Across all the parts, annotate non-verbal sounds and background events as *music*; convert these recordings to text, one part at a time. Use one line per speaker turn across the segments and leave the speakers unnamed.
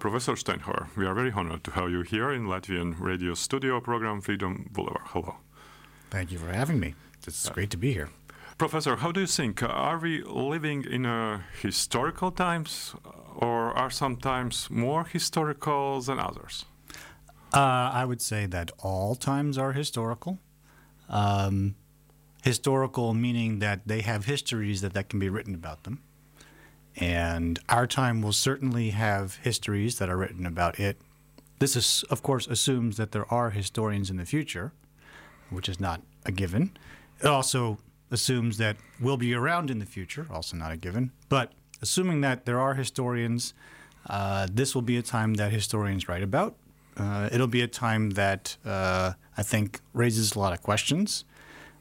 Professor Steinhauer, we are very honored to have you here in Latvian radio studio program Freedom Boulevard. Hello.
Thank you for having me. It's great to be here.
Professor, how do you think? Are we living in a historical times or are some times more historical than others?
Uh, I would say that all times are historical. Um, historical meaning that they have histories that, that can be written about them. And our time will certainly have histories that are written about it. This, is, of course, assumes that there are historians in the future, which is not a given. It also assumes that we'll be around in the future, also not a given. But assuming that there are historians, uh, this will be a time that historians write about. Uh, it'll be a time that uh, I think raises a lot of questions.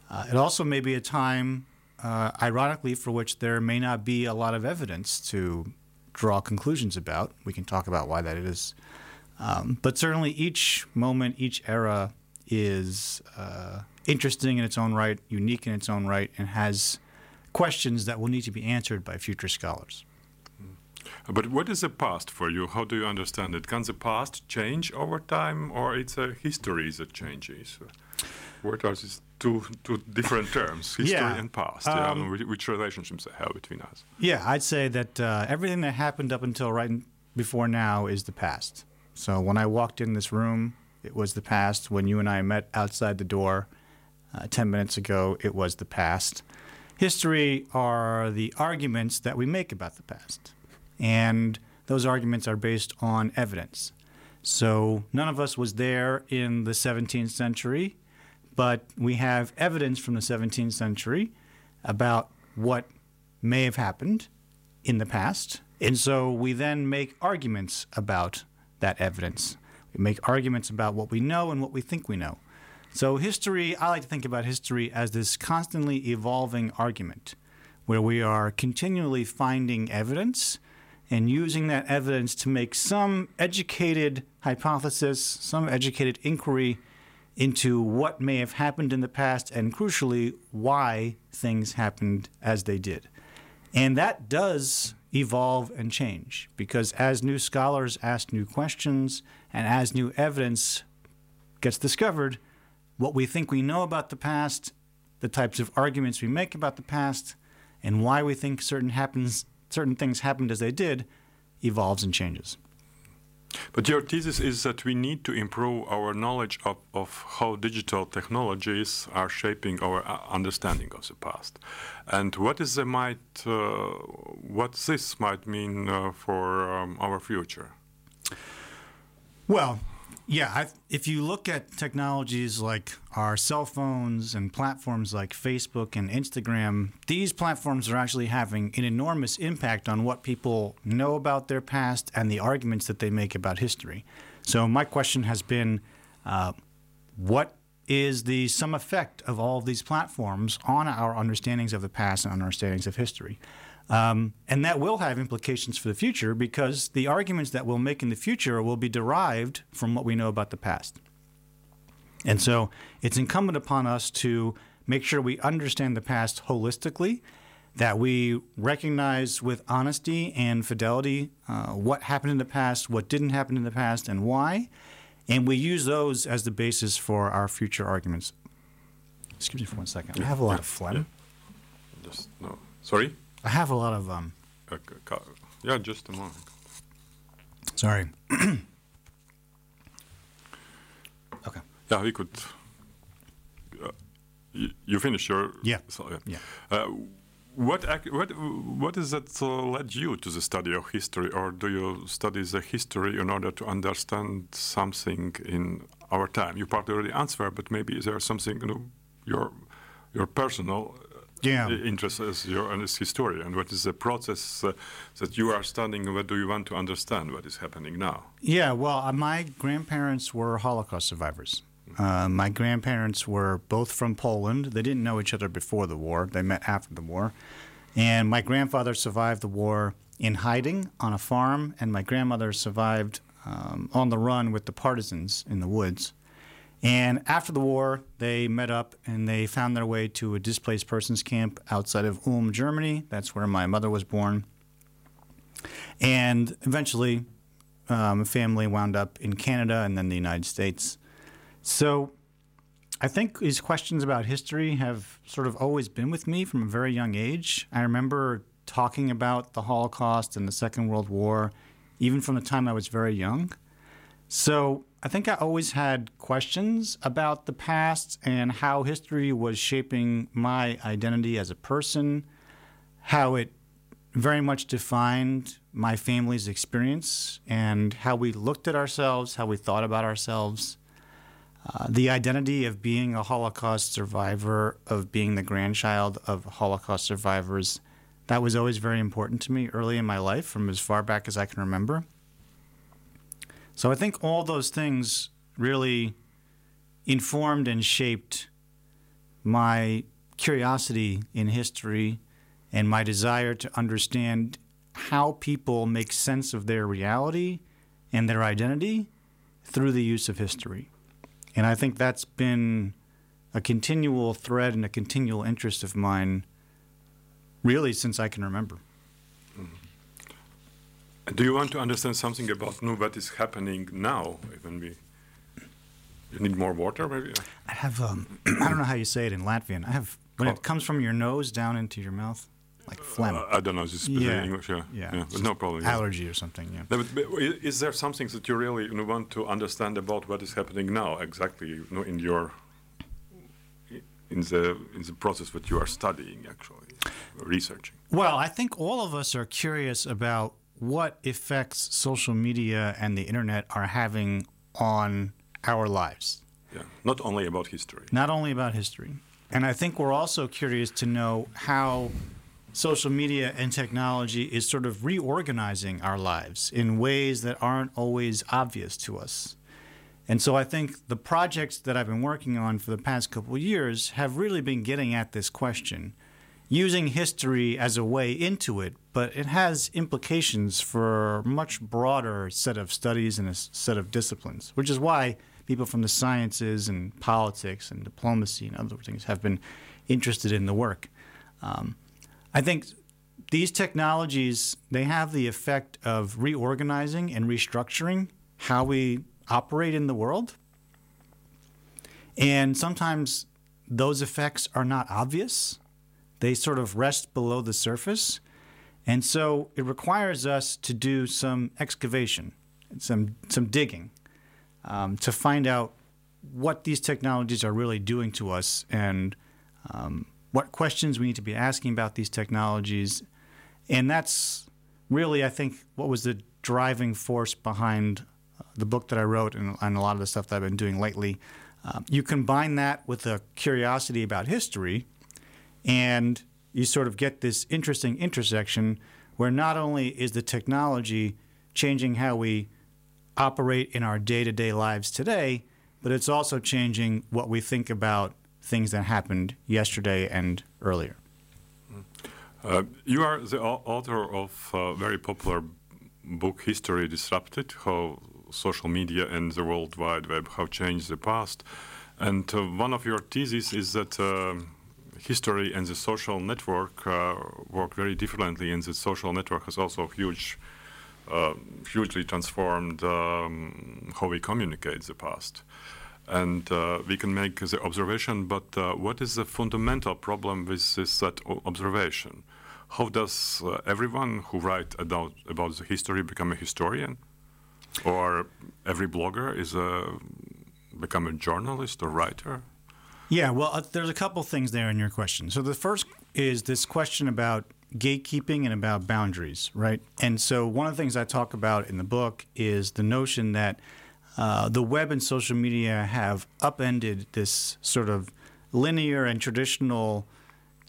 Uh, it also may be a time, uh, ironically, for which there may not be a lot of evidence to draw conclusions about. We can talk about why that is. Um, but certainly, each moment, each era is uh, interesting in its own right, unique in its own right, and has questions that will need to be answered by future scholars.
But what is the past for you? How do you understand it? Can the past change over time, or it's a history that changes? What are these two, two different *laughs* terms, history
Yeah,
and past?
um,
yeah, which, which relationships they have between us?
Yeah, I'd say that uh, everything that happened up until right before now is the past. So when I walked in this room, it was the past. When you and I met outside the door uh, 10 minutes ago, it was the past. History are the arguments that we make about the past. And those arguments are based on evidence. So none of us was there in the 17th century, but we have evidence from the 17th century about what may have happened in the past. And so we then make arguments about that evidence. We make arguments about what we know and what we think we know. So, history, I like to think about history as this constantly evolving argument where we are continually finding evidence and using that evidence to make some educated hypothesis, some educated inquiry into what may have happened in the past and, crucially, why things happened as they did. And that does evolve and change because as new scholars ask new questions and as new evidence gets discovered, what we think we know about the past, the types of arguments we make about the past, and why we think certain happens certain things happened as they did evolves and changes.
But your thesis is that we need to improve our knowledge of, of how digital technologies are shaping our uh, understanding of the past, and what is the might, uh, what this might mean uh, for um, our future.
Well, yeah, I, if you look at technologies like our cell phones and platforms like Facebook and Instagram, these platforms are actually having an enormous impact on what people know about their past and the arguments that they make about history. So, my question has been uh, what is the sum effect of all of these platforms on our understandings of the past and understandings of history? Um, and that will have implications for the future because the arguments that we'll make in the future will be derived from what we know about the past. And so it's incumbent upon us to make sure we understand the past holistically, that we recognize with honesty and fidelity uh, what happened in the past, what didn't happen in the past, and why. And we use those as the basis for our future arguments. Excuse me for one second. I have a lot of phlegm.
Just no, sorry.
I have a lot of um.
Uh, yeah, just a moment.
Sorry. *clears throat* okay.
Yeah, we could. Uh, you, you finish your.
Yeah.
So, yeah.
Yeah.
Uh, what, what what is that uh, led you to the study of history, or do you study the history in order to understand something in our time? You partly already answered, but maybe is there something you know your your personal
Yeah.
interest as your as historian? What is the process uh, that you are studying? What do you want to understand? What is happening now?
Yeah, well, uh, my grandparents were Holocaust survivors. Uh, my grandparents were both from Poland. They didn't know each other before the war, they met after the war. And my grandfather survived the war in hiding on a farm, and my grandmother survived um, on the run with the partisans in the woods. And after the war, they met up and they found their way to a displaced persons camp outside of Ulm, Germany. That's where my mother was born. And eventually, um, family wound up in Canada and then the United States. So I think these questions about history have sort of always been with me from a very young age. I remember talking about the Holocaust and the Second World War, even from the time I was very young. So I think I always had questions about the past and how history was shaping my identity as a person, how it very much defined my family's experience and how we looked at ourselves, how we thought about ourselves. Uh, the identity of being a Holocaust survivor, of being the grandchild of Holocaust survivors, that was always very important to me early in my life, from as far back as I can remember. So I think all those things really informed and shaped my curiosity in history and my desire to understand how people make sense of their reality and their identity through the use of history. And I think that's been a continual thread and a continual interest of mine really since I can remember.
Do you want to understand something about nu, what is happening now? Even we, you need more water, maybe.
I have. Um, *clears throat* I don't know how you say it in Latvian. I have when it comes from your nose down into your mouth like phlegm. Uh,
I don't know. Just yeah. English. Yeah, yeah. yeah. no problem.
Allergy or something. Yeah.
No, but, but is there something that you really you know, want to understand about what is happening now, exactly, you know, in your in the in the process that you are studying, actually, researching?
Well, I think all of us are curious about what effects social media and the internet are having on our lives.
Yeah, not only about history.
Not only about history. And I think we're also curious to know how social media and technology is sort of reorganizing our lives in ways that aren't always obvious to us. And so I think the projects that I've been working on for the past couple of years have really been getting at this question, using history as a way into it, but it has implications for a much broader set of studies and a set of disciplines, which is why people from the sciences and politics and diplomacy and other things have been interested in the work. Um, I think these technologies they have the effect of reorganizing and restructuring how we operate in the world. And sometimes those effects are not obvious. They sort of rest below the surface. And so it requires us to do some excavation, some, some digging, um, to find out what these technologies are really doing to us and um, what questions we need to be asking about these technologies. And that's really, I think, what was the driving force behind uh, the book that I wrote and, and a lot of the stuff that I've been doing lately. Um, you combine that with a curiosity about history, and you sort of get this interesting intersection where not only is the technology changing how we operate in our day to day lives today, but it's also changing what we think about things that happened yesterday and earlier.
Uh, you are the author of a very popular book, History Disrupted, how social media and the World Wide Web have changed the past. And uh, one of your theses is that uh, history and the social network uh, work very differently, and the social network has also huge, uh, hugely transformed um, how we communicate the past and uh, we can make the observation, but uh, what is the fundamental problem with this that observation? How does uh, everyone who write about, about the history become a historian? Or every blogger is a, become a journalist or writer?
Yeah, well, uh, there's a couple things there in your question. So the first is this question about gatekeeping and about boundaries, right? And so one of the things I talk about in the book is the notion that – uh, the web and social media have upended this sort of linear and traditional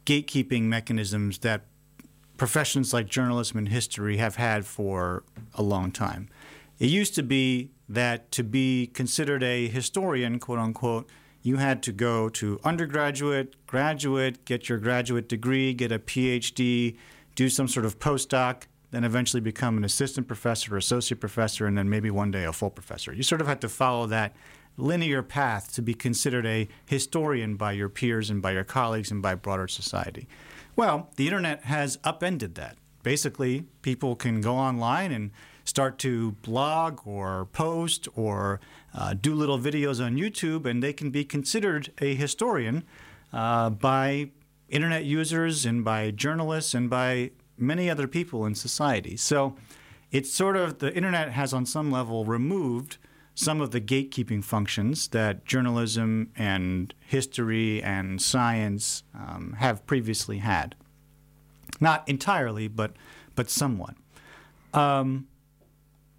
gatekeeping mechanisms that professions like journalism and history have had for a long time. It used to be that to be considered a historian, quote unquote, you had to go to undergraduate, graduate, get your graduate degree, get a PhD, do some sort of postdoc, then eventually become an assistant professor, or associate professor, and then maybe one day a full professor. You sort of had to follow that linear path to be considered a historian by your peers and by your colleagues and by broader society. Well, the internet has upended that. Basically, people can go online and start to blog or post or uh, do little videos on YouTube, and they can be considered a historian uh, by internet users and by journalists and by many other people in society. So it's sort of the internet has, on some level, removed some of the gatekeeping functions that journalism and history and science um, have previously had. Not entirely, but but somewhat. Um,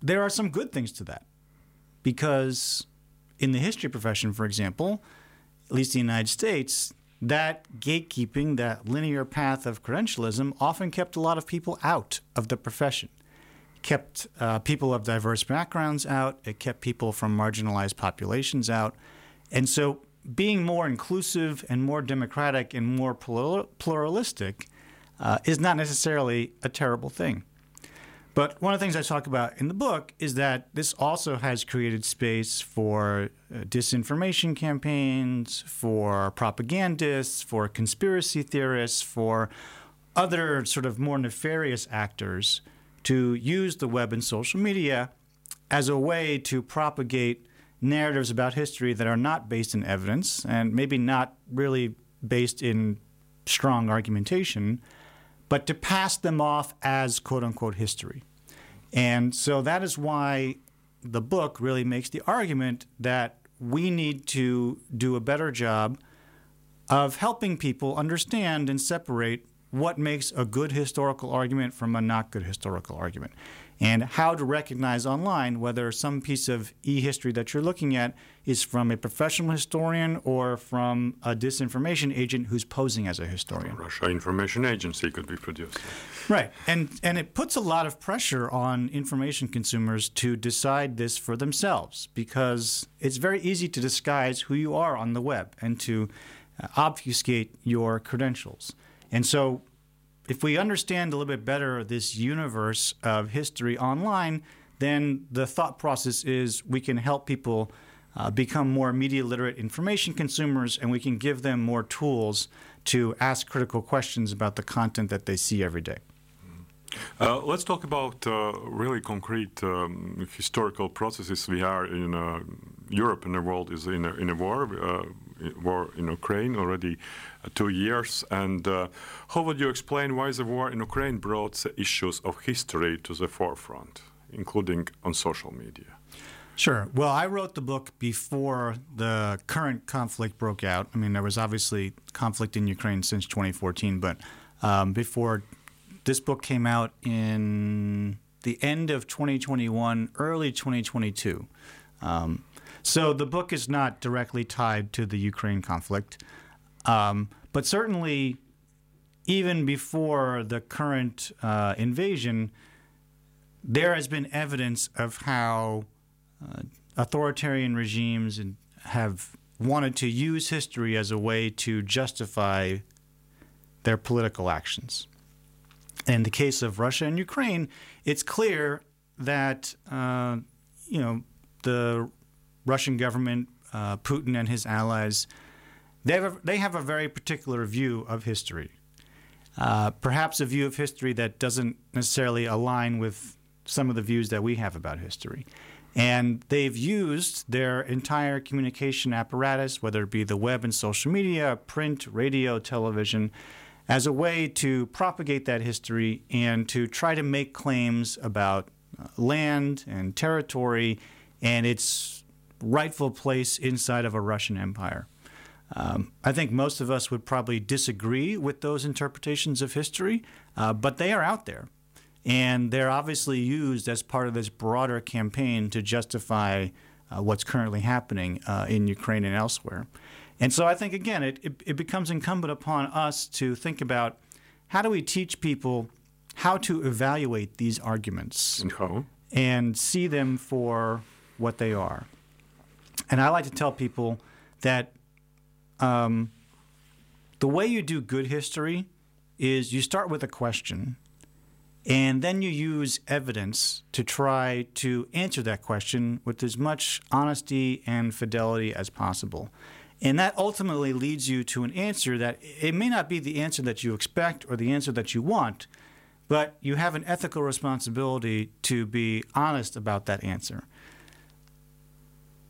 there are some good things to that, because in the history profession, for example, at least in the United States, that gatekeeping, that linear path of credentialism, often kept a lot of people out of the profession kept uh, people of diverse backgrounds out, it kept people from marginalized populations out. And so, being more inclusive and more democratic and more pluralistic uh, is not necessarily a terrible thing. But one of the things I talk about in the book is that this also has created space for uh, disinformation campaigns, for propagandists, for conspiracy theorists, for other sort of more nefarious actors to use the web and social media as a way to propagate narratives about history that are not based in evidence and maybe not really based in strong argumentation, but to pass them off as quote unquote history. And so that is why the book really makes the argument that we need to do a better job of helping people understand and separate what makes a good historical argument from a not good historical argument, and how to recognize online whether some piece of e history that you're looking at is from a professional historian or from a disinformation agent who's posing as a historian.
Russia Information Agency could be produced.
Right, and and it puts a lot of pressure on information consumers to decide this for themselves because it's very easy to disguise who you are on the web and to uh, obfuscate your credentials. And so, if we understand a little bit better this universe of history online, then the thought process is we can help people uh, become more media literate information consumers and we can give them more tools to ask critical questions about the content that they see every day.
Uh, let's talk about uh, really concrete um, historical processes we are in. Uh, Europe and the world is in a, in a war, uh, war in Ukraine already two years. And uh, how would you explain why the war in Ukraine brought the issues of history to the forefront, including on social media?
Sure. Well, I wrote the book before the current conflict broke out. I mean, there was obviously conflict in Ukraine since 2014, but um, before this book came out in the end of 2021, early 2022. Um, so the book is not directly tied to the Ukraine conflict, um, but certainly, even before the current uh, invasion, there has been evidence of how uh, authoritarian regimes have wanted to use history as a way to justify their political actions. In the case of Russia and Ukraine, it's clear that uh, you know the Russian government, uh, Putin and his allies, they have a, they have a very particular view of history. Uh, perhaps a view of history that doesn't necessarily align with some of the views that we have about history. And they've used their entire communication apparatus, whether it be the web and social media, print, radio, television, as a way to propagate that history and to try to make claims about uh, land and territory and its rightful place inside of a Russian empire. Um, I think most of us would probably disagree with those interpretations of history, uh, but they are out there. And they're obviously used as part of this broader campaign to justify uh, what's currently happening uh, in Ukraine and elsewhere. And so I think, again, it, it, it, becomes incumbent upon us to think about how do we teach people how to evaluate these arguments
how?
and see them for what they are. And I like to tell people that um, the way you do good history is you start with a question and then you use evidence to try to answer that question with as much honesty and fidelity as possible. And that ultimately leads you to an answer that it may not be the answer that you expect or the answer that you want, but you have an ethical responsibility to be honest about that answer.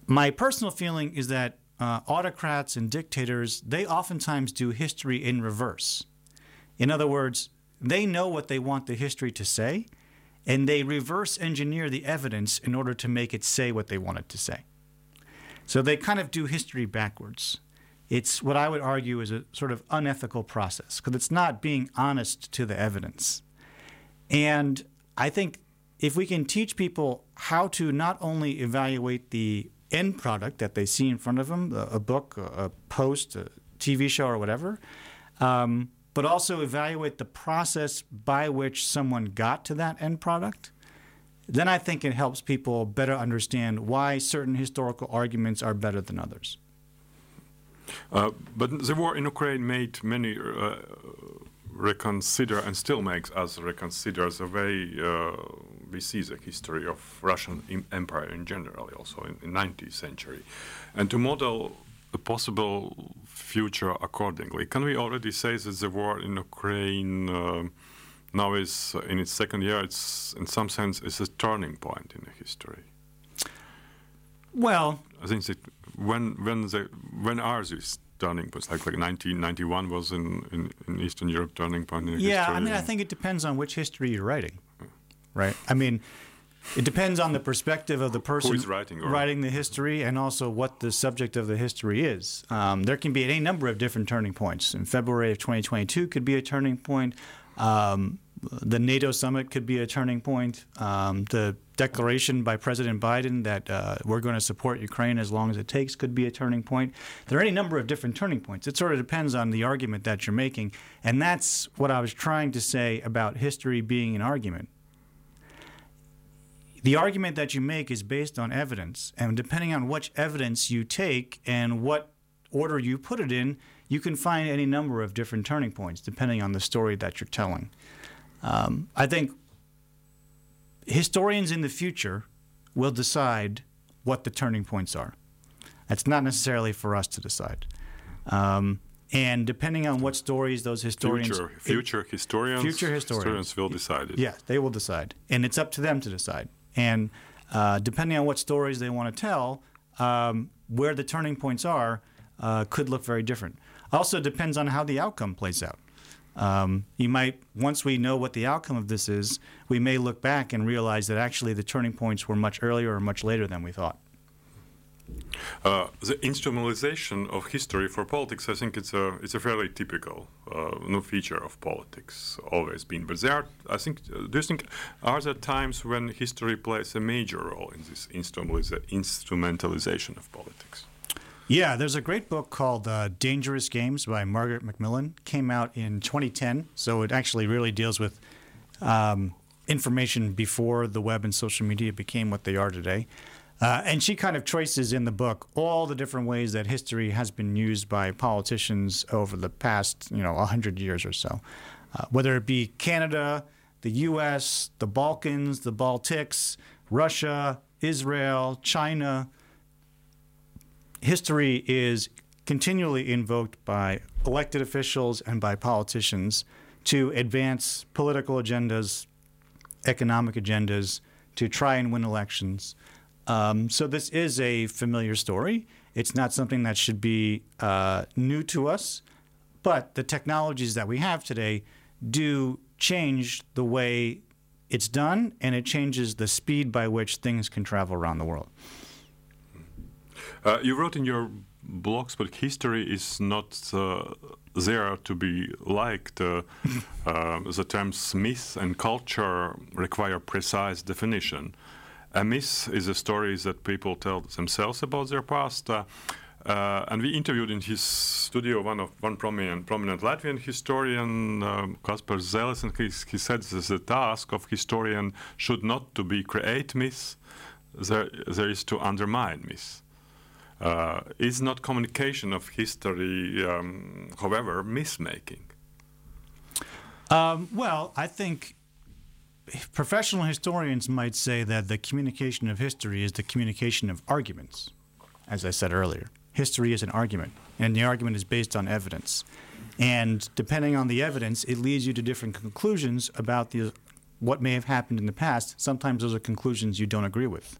My personal feeling is that uh, autocrats and dictators, they oftentimes do history in reverse. In other words, they know what they want the history to say, and they reverse engineer the evidence in order to make it say what they want it to say. So they kind of do history backwards. It's what I would argue is a sort of unethical process because it's not being honest to the evidence. And I think if we can teach people how to not only evaluate the end product that they see in front of them, a, book, a post, a TV show, or whatever, um, but also evaluate the process by which someone got to that end product, then I think it helps people better understand why certain historical arguments are better than others.
Uh, but the war in Ukraine made many uh, reconsider and still makes us reconsider the way uh, we see the history of Russian Empire in general, also in the 19th century, and to model a possible future accordingly. Can we already say that the war in Ukraine uh, now is in its second year? It's in some sense is a turning point in the history.
Well,
I think that when when the when are these turning points? Like like 1991 was in, in, in Eastern Europe turning point in
yeah,
history.
I mean, I think it depends on which history you're writing, right? I mean. It depends on the perspective of the person
writing,
writing the history and also what the subject of the history is. Um, there can be any number of different turning points. In February of 2022 could be a turning point. Um, the NATO summit could be a turning point. Um, the declaration by President Biden that uh, we're going to support Ukraine as long as it takes could be a turning point. There are any number of different turning points. It sort of depends on the argument that you're making. And that's what I was trying to say about history being an argument. The argument that you make is based on evidence. And depending on which evidence you take and what order you put it in, you can find any number of different turning points depending on the story that you're telling. Um, I think historians in the future will decide what the turning points are. That's not necessarily for us to decide. Um, and depending on what stories those historians,
future, future historians,
future historians,
historians will decide it.
Yeah, they will decide, and it's up to them to decide. And uh, depending on what stories they want to tell, um, where the turning points are, uh, could look very different. Also, depends on how the outcome plays out. Um, you might, once we know what the outcome of this is, we may look back and realize that actually the turning points were much earlier or much later than we thought.
Uh, the instrumentalization of history for politics, I think it's a it's a fairly typical uh, new feature of politics, always been. But there, are, I think, uh, do you think are there times when history plays a major role in this instrumentalization of politics?
Yeah, there's a great book called uh, Dangerous Games by Margaret Macmillan. Came out in 2010, so it actually really deals with um, information before the web and social media became what they are today. Uh, and she kind of traces in the book all the different ways that history has been used by politicians over the past, you know, 100 years or so. Uh, whether it be Canada, the U.S., the Balkans, the Baltics, Russia, Israel, China, history is continually invoked by elected officials and by politicians to advance political agendas, economic agendas, to try and win elections. Um, so this is a familiar story. It's not something that should be uh, new to us, but the technologies that we have today do change the way it's done, and it changes the speed by which things can travel around the world.
Uh, you wrote in your blogs, but history is not uh, there to be liked. Uh, uh *laughs* the terms myth and culture require precise definition. A myth is a story that people tell themselves about their past. Uh, uh, and we interviewed in his studio one of one prominent, prominent Latvian historian, um, Kaspars Zellis, and he, he said that the task of historian should not to be create myths, there, there is to undermine myths uh, is not communication of history, um, however, myth-making?
Um, well, I think professional historians might say that the communication of history is the communication of arguments, as I said earlier. history is an argument, and the argument is based on evidence. And depending on the evidence, it leads you to different conclusions about the, what may have happened in the past. Sometimes those are conclusions you don't agree with.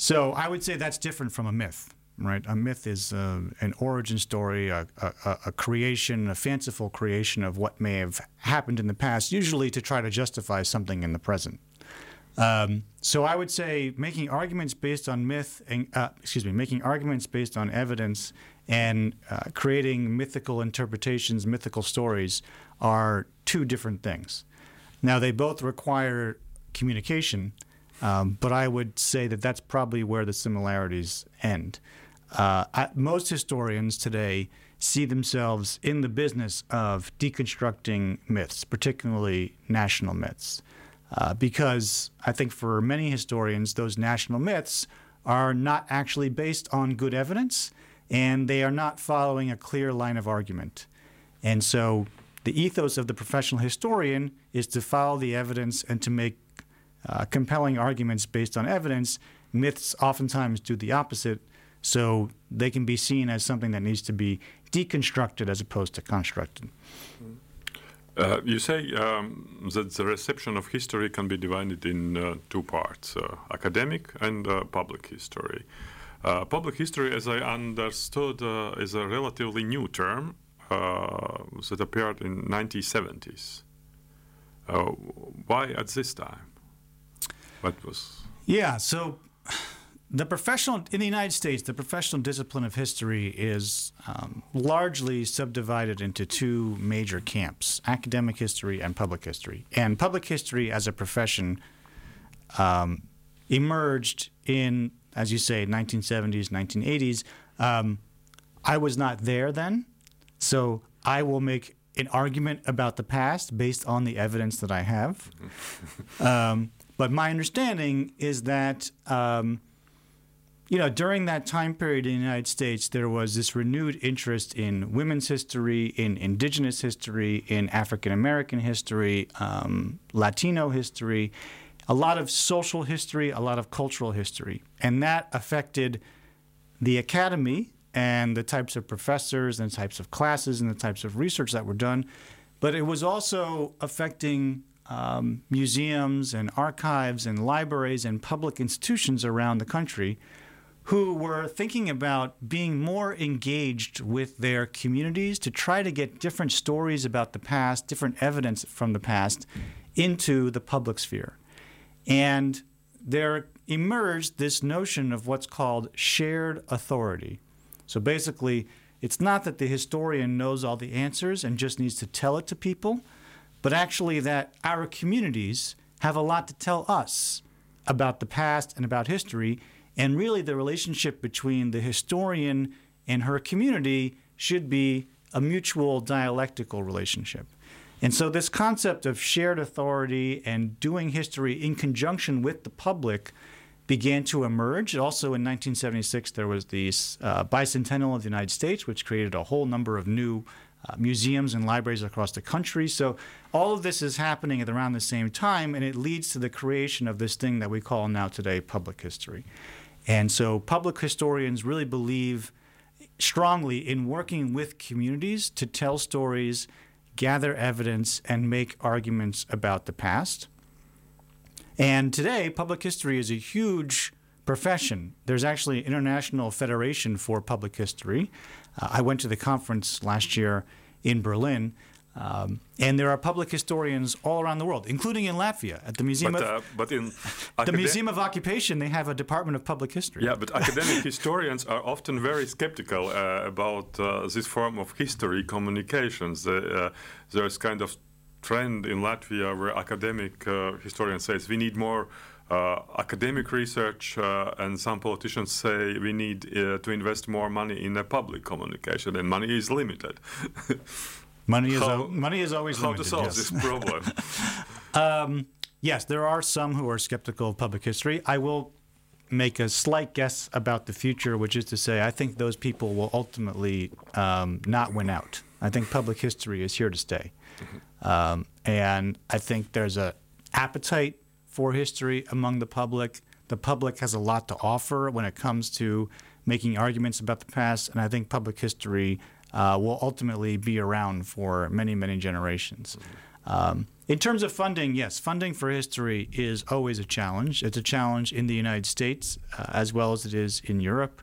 So I would say that's different from a myth, right? A myth is uh, an origin story, a, a, a creation, a fanciful creation of what may have happened in the past, usually to try to justify something in the present. Um, so I would say making arguments based on myth, and, uh, excuse me, making arguments based on evidence and uh, creating mythical interpretations, mythical stories are two different things. Now they both require communication, um, but I would say that that's probably where the similarities end. Uh, I, most historians today see themselves in the business of deconstructing myths, particularly national myths. Uh, because I think for many historians, those national myths are not actually based on good evidence and they are not following a clear line of argument. And so the ethos of the professional historian is to follow the evidence and to make uh, compelling arguments based on evidence. Myths oftentimes do the opposite, so they can be seen as something that needs to be deconstructed as opposed to constructed.
Uh, you say um, that the reception of history can be divided in uh, two parts uh, academic and uh, public history. Uh, public history, as I understood, is a relatively new term that appeared in 1970s. why at this time? What was?
Yeah, so the professional in the United States, the professional discipline of history is um, largely subdivided into two major camps: academic history and public history. And public history, as a profession, um, emerged in, as you say, 1970s, 1980s. Um, I was not there then, so I will make an argument about the past based on the evidence that I have. *laughs* But my understanding is that um, you know, during that time period in the United States, there was this renewed interest in women's history, in indigenous history, in African American history, um, Latino history, a lot of social history, a lot of cultural history. And that affected the academy and the types of professors and types of classes and the types of research that were done. But it was also affecting um, museums and archives and libraries and public institutions around the country who were thinking about being more engaged with their communities to try to get different stories about the past, different evidence from the past into the public sphere. And there emerged this notion of what's called shared authority. So basically, it's not that the historian knows all the answers and just needs to tell it to people, but actually that our communities have a lot to tell us about the past and about history and really, the relationship between the historian and her community should be a mutual dialectical relationship. And so, this concept of shared authority and doing history in conjunction with the public began to emerge. Also, in 1976, there was the uh, bicentennial of the United States, which created a whole number of new uh, museums and libraries across the country. So, all of this is happening at around the same time, and it leads to the creation of this thing that we call now today public history. And so public historians really believe strongly in working with communities to tell stories, gather evidence, and make arguments about the past. And today, public history is a huge profession. There's actually an international federation for public history. Uh, I went to the conference last year in Berlin, um, and there are public historians all around the world, including in Latvia at the Museum
but,
of
uh, but in *laughs*
the Museum of Occupation. They have a Department of Public History.
Yeah, but academic *laughs* historians are often very skeptical uh, about uh, this form of history communications. Uh, there's kind of trend in Latvia where academic uh, historians says we need more. Uh, academic research uh, and some politicians say we need uh, to invest more money in the public communication and money is limited *laughs*
Money is how, money is always
how
limited,
to solve
yes.
this problem. *laughs*
um, yes, there are some who are skeptical of public history. I will make a slight guess about the future, which is to say, I think those people will ultimately um, not win out. I think public history is here to stay, mm-hmm. um, and I think there's a appetite for history among the public, the public has a lot to offer when it comes to making arguments about the past, and I think public history uh, will ultimately be around for many, many generations. Um, in terms of funding, yes, funding for history is always a challenge. It's a challenge in the United States uh, as well as it is in Europe.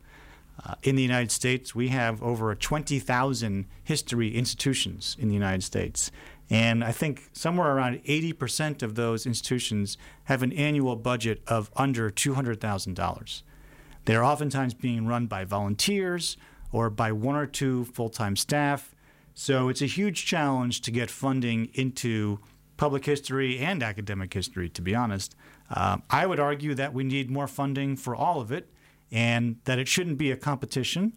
Uh, in the United States, we have over 20,000 history institutions in the United States. And I think somewhere around 80% of those institutions have an annual budget of under $200,000. They're oftentimes being run by volunteers or by one or two full time staff. So it's a huge challenge to get funding into public history and academic history, to be honest. Um, I would argue that we need more funding for all of it and that it shouldn't be a competition,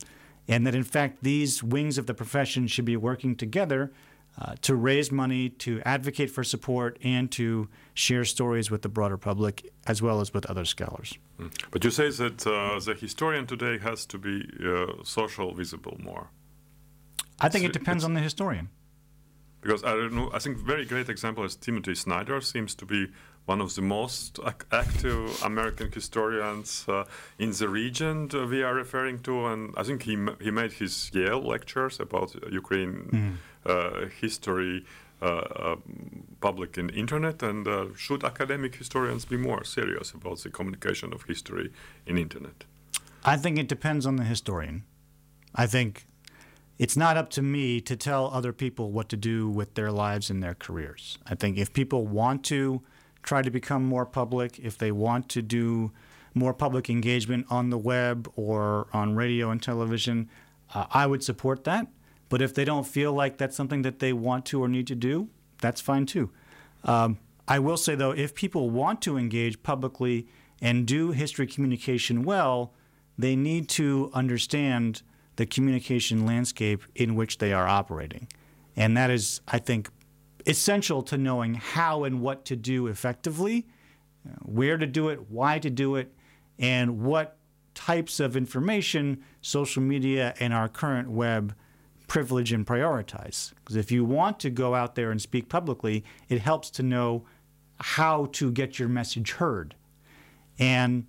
and that in fact these wings of the profession should be working together uh, to raise money, to advocate for support, and to share stories with the broader public as well as with other scholars.
Mm. But you say that uh, the historian today has to be uh, social visible more.
I think so it depends on the historian.
Because I don't know. I think very great example is Timothy Snyder seems to be one of the most active American historians uh, in the region we are referring to, and I think he he made his Yale lectures about Ukraine mm. Uh, history. Uh, public in internet and uh, should academic historians be more serious about the communication of history in internet
i think it depends on the historian i think it's not up to me to tell other people what to do with their lives and their careers. I think if people want to try to become more public, if they want to do more public engagement on the web or on radio and television, uh, I would support that. But if they don't feel like that's something that they want to or need to do, that's fine too. Um, I will say, though, if people want to engage publicly and do history communication well, they need to understand the communication landscape in which they are operating. And that is, I think, essential to knowing how and what to do effectively, where to do it, why to do it, and what types of information social media and our current web privilege and prioritize. Because if you want to go out there and speak publicly, it helps to know how to get your message heard. And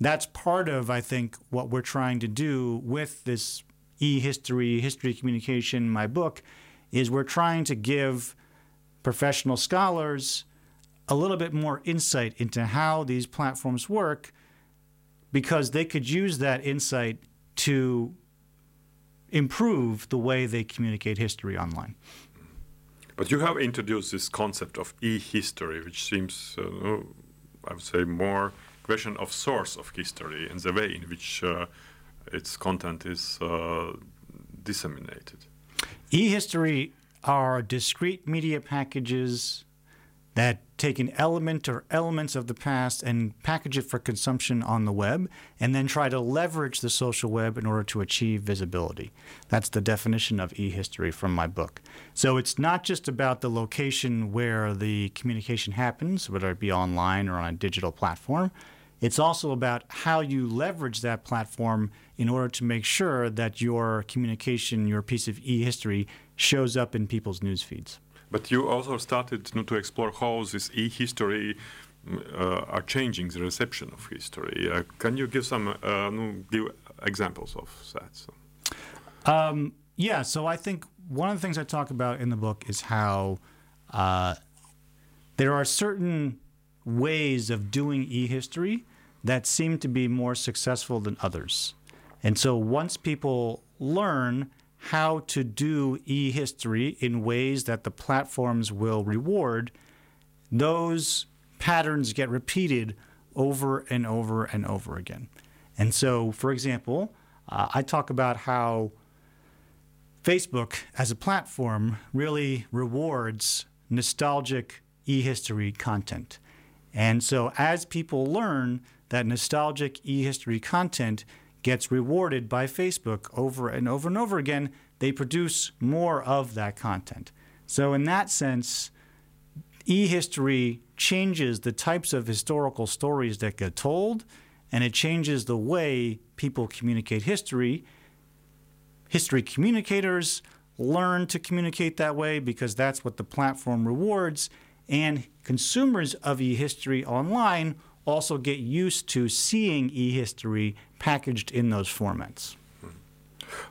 that's part of, I think, what we're trying to do with this e-history, history communication, my book, is we're trying to give professional scholars a little bit more insight into how these platforms work because they could use that insight to improve the way they communicate history online.
But you have introduced this concept of e-history, which seems, uh, I would say, more question of source of history and the way in which uh, its content is uh, disseminated.
E-history are discrete media packages that take an element or elements of the past and package it for consumption on the web and then try to leverage the social web in order to achieve visibility. That's the definition of e-history from my book. So it's not just about the location where the communication happens, whether it be online or on a digital platform. It's also about how you leverage that platform in order to make sure that your communication, your piece of e history, shows up in people's news feeds.
But you also started to explore how this e history uh, are changing the reception of history. Uh, can you give some uh, give examples of that?
Um, yeah, so I think one of the things I talk about in the book is how uh, there are certain ways of doing e history that seem to be more successful than others. And so once people learn how to do e history in ways that the platforms will reward, those patterns get repeated over and over and over again. And so, for example, uh, I talk about how Facebook as a platform really rewards nostalgic e history content. And so, as people learn that nostalgic e history content gets rewarded by Facebook over and over and over again, they produce more of that content. So, in that sense, e history changes the types of historical stories that get told, and it changes the way people communicate history. History communicators learn to communicate that way because that's what the platform rewards, and consumers of e history online also get used to seeing e-history packaged in those formats.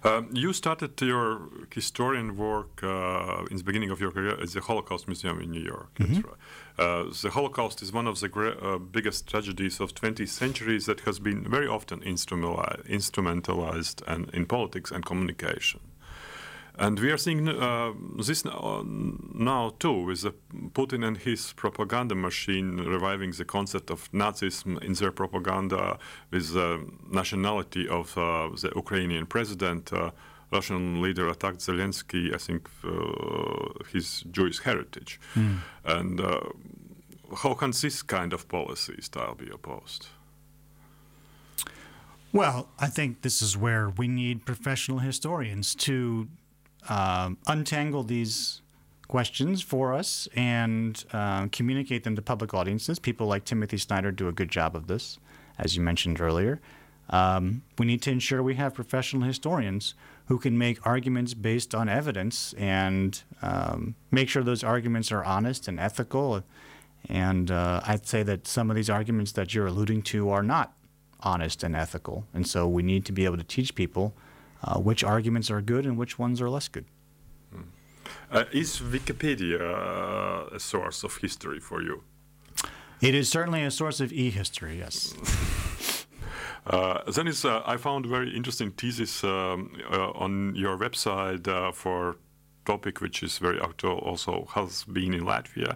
Um, you started your historian work uh, in the beginning of your career at the Holocaust Museum in New York. Mm-hmm. Right. Uh, the Holocaust is one of the gra- uh, biggest tragedies of 20th century that has been very often instrumentalized and in politics and communication. And we are seeing uh, this now too, with Putin and his propaganda machine reviving the concept of Nazism in their propaganda with the nationality of uh, the Ukrainian president. Uh, Russian leader attacked Zelensky, I think, uh, his Jewish heritage. Mm. And uh, how can this kind of policy style be opposed?
Well, I think this is where we need professional historians to um, untangle these questions for us and uh, communicate them to public audiences. People like Timothy Snyder do a good job of this, as you mentioned earlier. Um, we need to ensure we have professional historians who can make arguments based on evidence and um, make sure those arguments are honest and ethical. And uh, I'd say that some of these arguments that you're alluding to are not honest and ethical. And so we need to be able to teach people uh, which arguments are good and which ones are less good.
Hmm. Uh, is Wikipedia uh, a source of history for you?
It is certainly a source of e-history. Yes. *laughs*
Uh, then is, uh, I found very interesting thesis um, uh, on your website for topic which is very actual also has been in Latvia uh,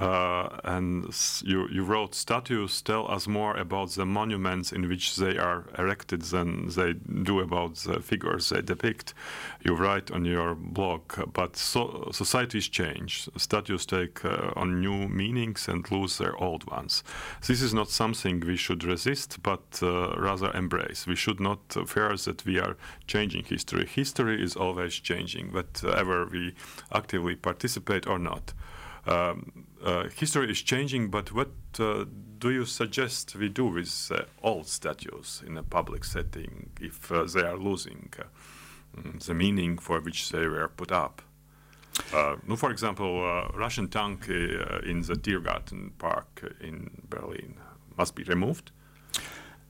and you, you wrote statues tell us more about the monuments in which they are erected than they do about the figures they depict. You write on your blog, but so, societies change. Statues take uh, on new meanings and lose their old ones. This is not something we should resist, but uh, rather embrace. We should not fear that we are changing history. History is always changing, whatever we actively participate or not. Um, uh, history is changing, but what uh, do you suggest we do with uh, old statues in a public setting if uh, they are losing uh, the meaning for which they were put up? Uh, for example, Russian tank in the Tiergarten Park in Berlin must be removed.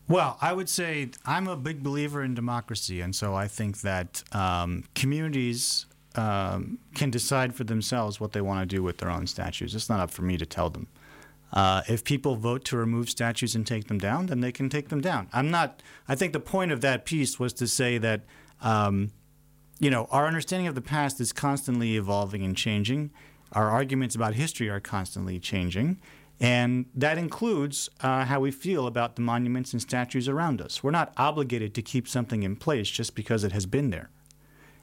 Well, I would say I'm a big believer in democracy, and so I think that um, communities um, can decide for themselves what they want to do with their own statues. It's not up for me to tell them. Uh, if people vote to remove statues and take them down, then they can take them down. I'm not. I think the point of that piece was to say that, um, you know, our understanding of the past is constantly evolving and changing. Our arguments about history are constantly changing, and that includes uh, how we feel about the monuments and statues around us. We're not obligated to keep something in place just because it has been there.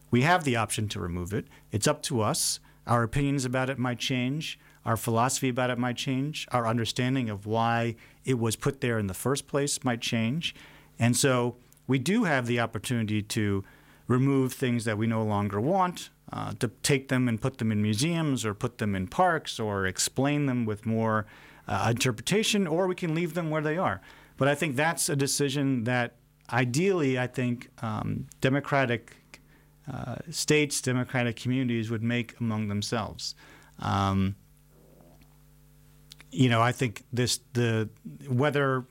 We have the option to remove it. It's up to us. Our opinions about it might change. Our philosophy about it might change. Our understanding of why it was put there in the first place might change. And so we do have the opportunity to remove things that we no longer want, uh, to take them and put them in museums or put them in parks or explain them with more uh, interpretation, or we can leave them where they are. But I think that's a decision that ideally, I think um, democratic uh, states, democratic communities would make among themselves. Um, you know, I think this the whether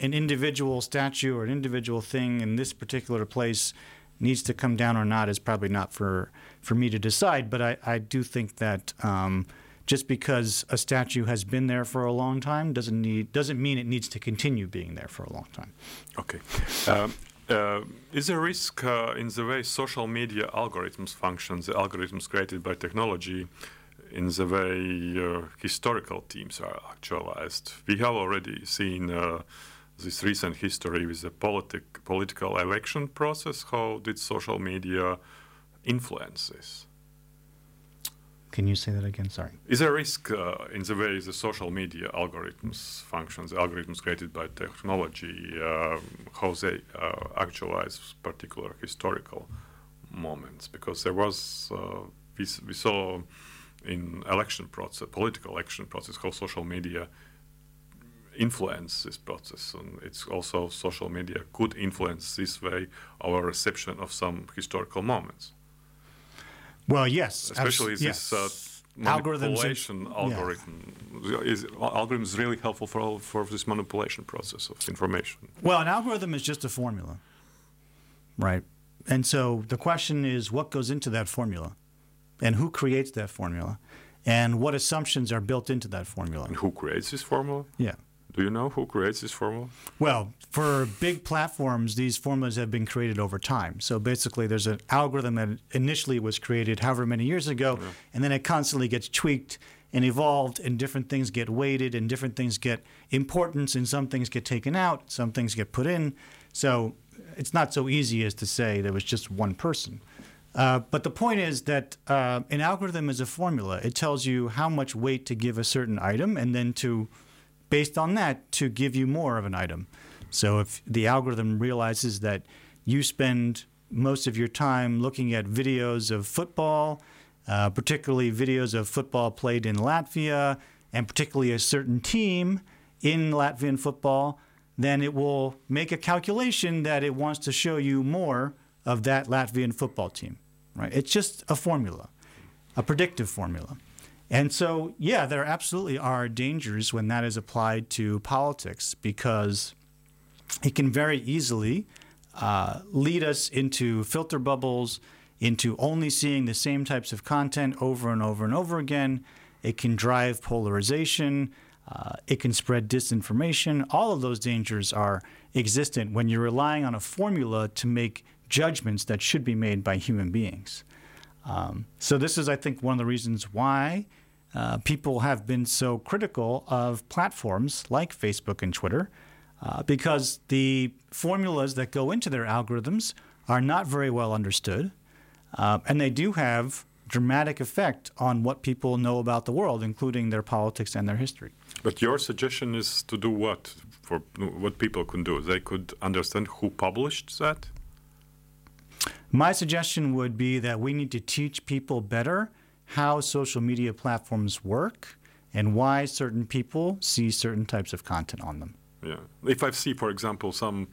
an individual statue or an individual thing in this particular place needs to come down or not is probably not for for me to decide. But I, I do think that um, just because a statue has been there for a long time doesn't need doesn't mean it needs to continue being there for a long time.
Okay. Um, uh, is there a risk uh, in the way social media algorithms function, the algorithms created by technology, in the way uh, historical themes are actualized? We have already seen uh, this recent history with the politic, political election process. How did social media influence this?
Can you say that again? Sorry.
Is there a risk uh, in the way the social media algorithms function, the algorithms created by technology, uh, how they uh, actualize particular historical moments? Because there was, uh, we, we saw in election process, political election process, how social media influence this process and it's also social media could influence this way our reception of some historical moments
well, yes,
especially this uh, manipulation algorithm yeah. is algorithm is really helpful for for this manipulation process of information.
Well, an algorithm is just a formula, right? And so the question is, what goes into that formula, and who creates that formula, and what assumptions are built into that formula?
And who creates this formula?
Yeah.
Do you know who creates this formula?
Well, for big platforms, these formulas have been created over time. So basically, there's an algorithm that initially was created however many years ago, yeah. and then it constantly gets tweaked and evolved, and different things get weighted, and different things get importance, and some things get taken out, some things get put in. So it's not so easy as to say there was just one person. Uh, but the point is that uh, an algorithm is a formula. It tells you how much weight to give a certain item, and then to based on that to give you more of an item. So if the algorithm realizes that you spend most of your time looking at videos of football, uh, particularly videos of football played in Latvia, and particularly a certain team in Latvian football, then it will make a calculation that it wants to show you more of that Latvian football team. Right? It's just a formula, a predictive formula. And so, yeah, there absolutely are dangers when that is applied to politics because it can very easily uh, lead us into filter bubbles, into only seeing the same types of content over and over and over again. It can drive polarization. Uh, it can spread disinformation. All of those dangers are existent when you're relying on a formula to make judgments that should be made by human beings. Um, so, this is, I think, one of the reasons why uh, people have been so critical of platforms like Facebook and Twitter uh, because the formulas that go into their algorithms are not very well understood. Uh, and they do have dramatic effect on what people know about the world, including their politics and their history.
But your suggestion is to do what? For what people can do? They could understand who published that?
My suggestion would be that we need to teach people better how social media platforms work and why certain people see certain types of content on them.
Yeah. If I see, for example, some,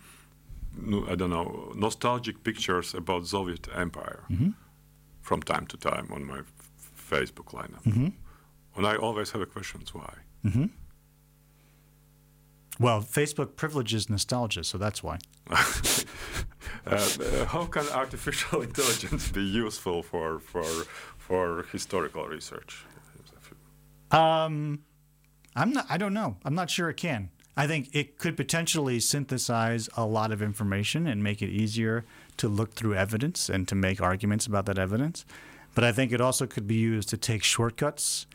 I don't know, nostalgic pictures about Soviet Empire mm-hmm. from time to time on my f- Facebook lineup, mm-hmm. and I always have a question: why? Mm-hmm.
Well, Facebook privileges nostalgia, so that's why. *laughs* uh,
uh, how can artificial *laughs* intelligence be useful for for for historical research?
Um, I'm not. I don't know. I'm not sure it can. I think it could potentially synthesize a lot of information and make it easier to look through evidence and to make arguments about that evidence. But I think it also could be used to take shortcuts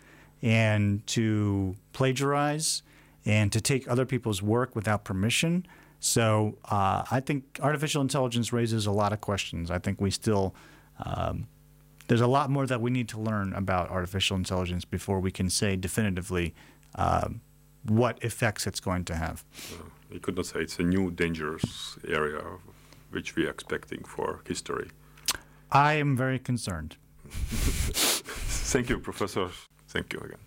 and to plagiarize and to take other people's work without permission. So uh, I think artificial intelligence raises a lot of questions. I think we still um, there's a lot more that we need to learn about artificial intelligence before we can say definitively um, what effects it's going to have.
Uh, you could not say it's a new dangerous area which we are expecting for history.
I am very concerned. *laughs*
Thank you, Professor. Thank you again.